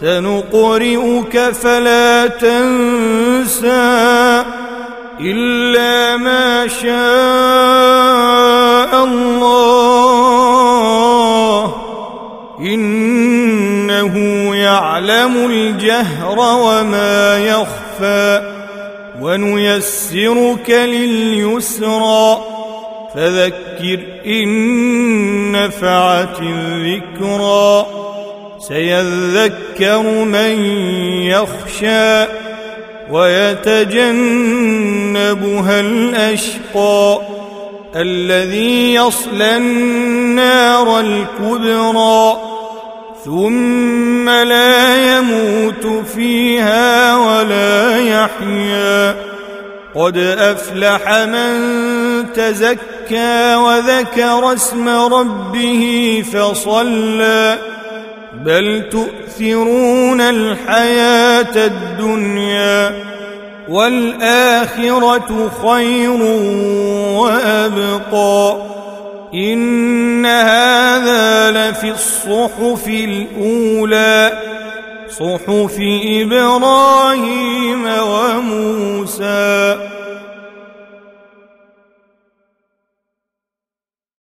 سنقرئك فلا تنسى إلا ما شاء الله. إنه يعلم الجهر وما يخفى ونيسرك لليسرى. فذكر إن نفعت الذكرى. سيذكر من يخشى ويتجنبها الأشقى الذي يصلى النار الكبرى ثم لا يموت فيها ولا يحيا قد أفلح من تزكى وذكر اسم ربه فصلى بل تؤثرون الحياة الدنيا والآخرة خير وأبقى إن هذا لفي الصحف الأولى صحف إبراهيم